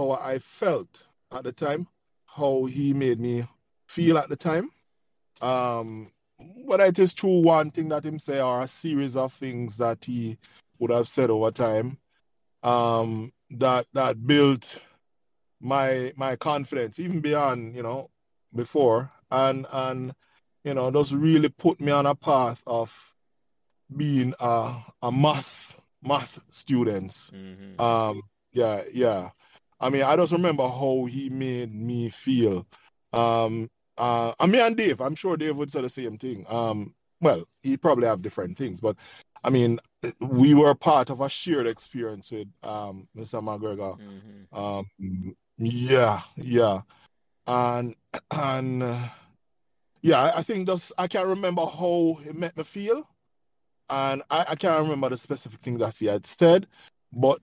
how I felt at the time, how he made me feel at the time. Um, whether it is true one thing that him say or a series of things that he would have said over time, um, that that built my my confidence even beyond you know before and and you know just really put me on a path of being a a math math students. Mm-hmm. Um, yeah, yeah. I mean, I just remember how he made me feel. Um, uh, I mean, and Dave, I'm sure Dave would say the same thing. Um, well, he probably have different things, but I mean, we were part of a shared experience with um, Mr. McGregor. Mm-hmm. Um, yeah, yeah, and and uh, yeah, I, think just I can't remember how it made me feel, and I, I can't remember the specific thing that he had said, but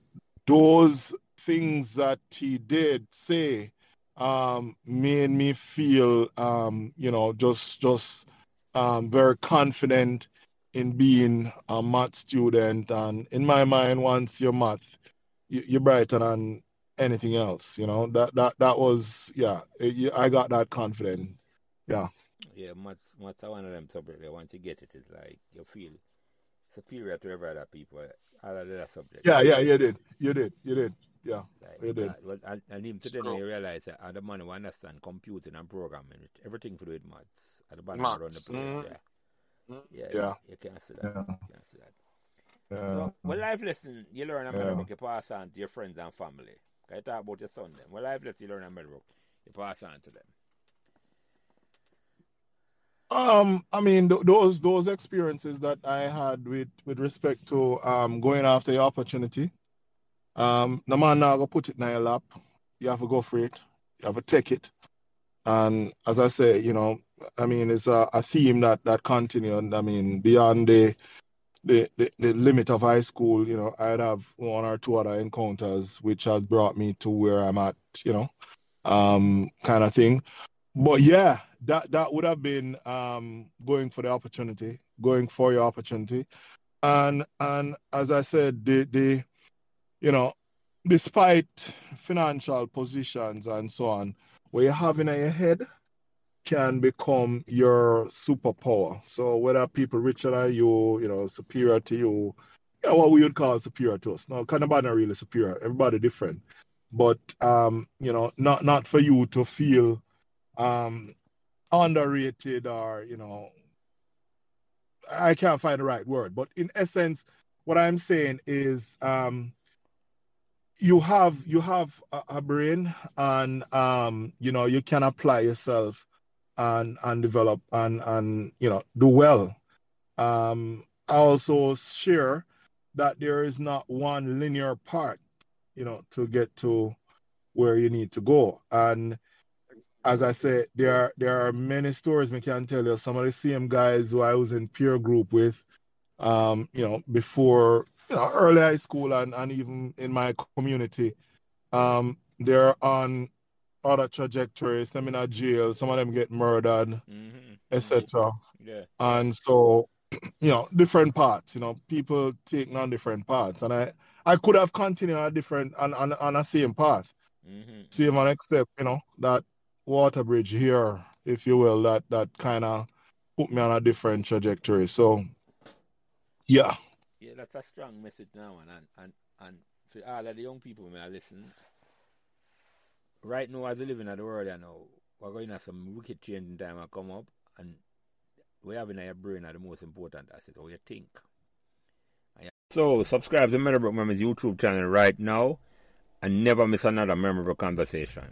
those things that he did say um, made me feel, um, you know, just just um, very confident in being a math student. And in my mind, once you're math, you, you're brighter than anything else. You know, that that that was yeah. It, I got that confident. Yeah. Yeah, maths are one of them subjects. Once you get it, it's like you feel superior to every other people. Other than that subject. Yeah, yeah, you did, you did, you did. Yeah, Like, you did. uh, well, and, and even today, now you realize that other man who understand computing and programming, everything to do with maths. At the bottom around the Maths. place. Mhm. Yeah. Yeah, Yeah. You, you can't see that. Yeah. You can't see that. Yeah. So, what life lesson you learn in Yeah. Meadowbrook, you pass on to your friends and family? Can you talk about your son then? What life lesson you learn in Meadowbrook, you pass on to them? Um, I mean, th- those those experiences that I had with with respect to um going after your opportunity. Um, the man now go put it in your lap. You have to go for it. You have to take it. And as I say, you know, I mean, it's a, a theme that that continued. I mean, beyond the, the the the limit of high school, you know, I'd have one or two other encounters which has brought me to where I'm at, you know, um, kind of thing. But yeah, that that would have been um, going for the opportunity, going for your opportunity, and and as I said, the the you know, despite financial positions and so on, what you have in your head can become your superpower. So whether people richer than you, you know, superior to you, know, what we would call superior to us. No, kind of not really superior. Everybody different. But um, you know, not not for you to feel um underrated or you know i can't find the right word but in essence what i'm saying is um you have you have a, a brain and um you know you can apply yourself and and develop and and you know do well um i also share that there is not one linear path you know to get to where you need to go and as I said, there are there are many stories we can tell you. Some of the same guys who I was in peer group with, um, you know, before you know, early high school and, and even in my community, um, they're on other trajectories. Some in a jail, some of them get murdered, Mm-hmm. etc. Yeah. And so, you know, different paths. You know, people take on different paths, and I I could have continued on a different on on, on a same path, Mm-hmm. same one except you know that water bridge here, if you will, that that kind of put me on a different trajectory. So, yeah, Yeah, that's a strong message now, and and and, and for all of the young people may I listen. Right now, as we live in the world, you know, we're going to have some wicked changing time will come up, and we have in our brain are the most important asset, how you think. So, subscribe to Meadowbrook Memories YouTube channel right now, and never miss another memorable conversation.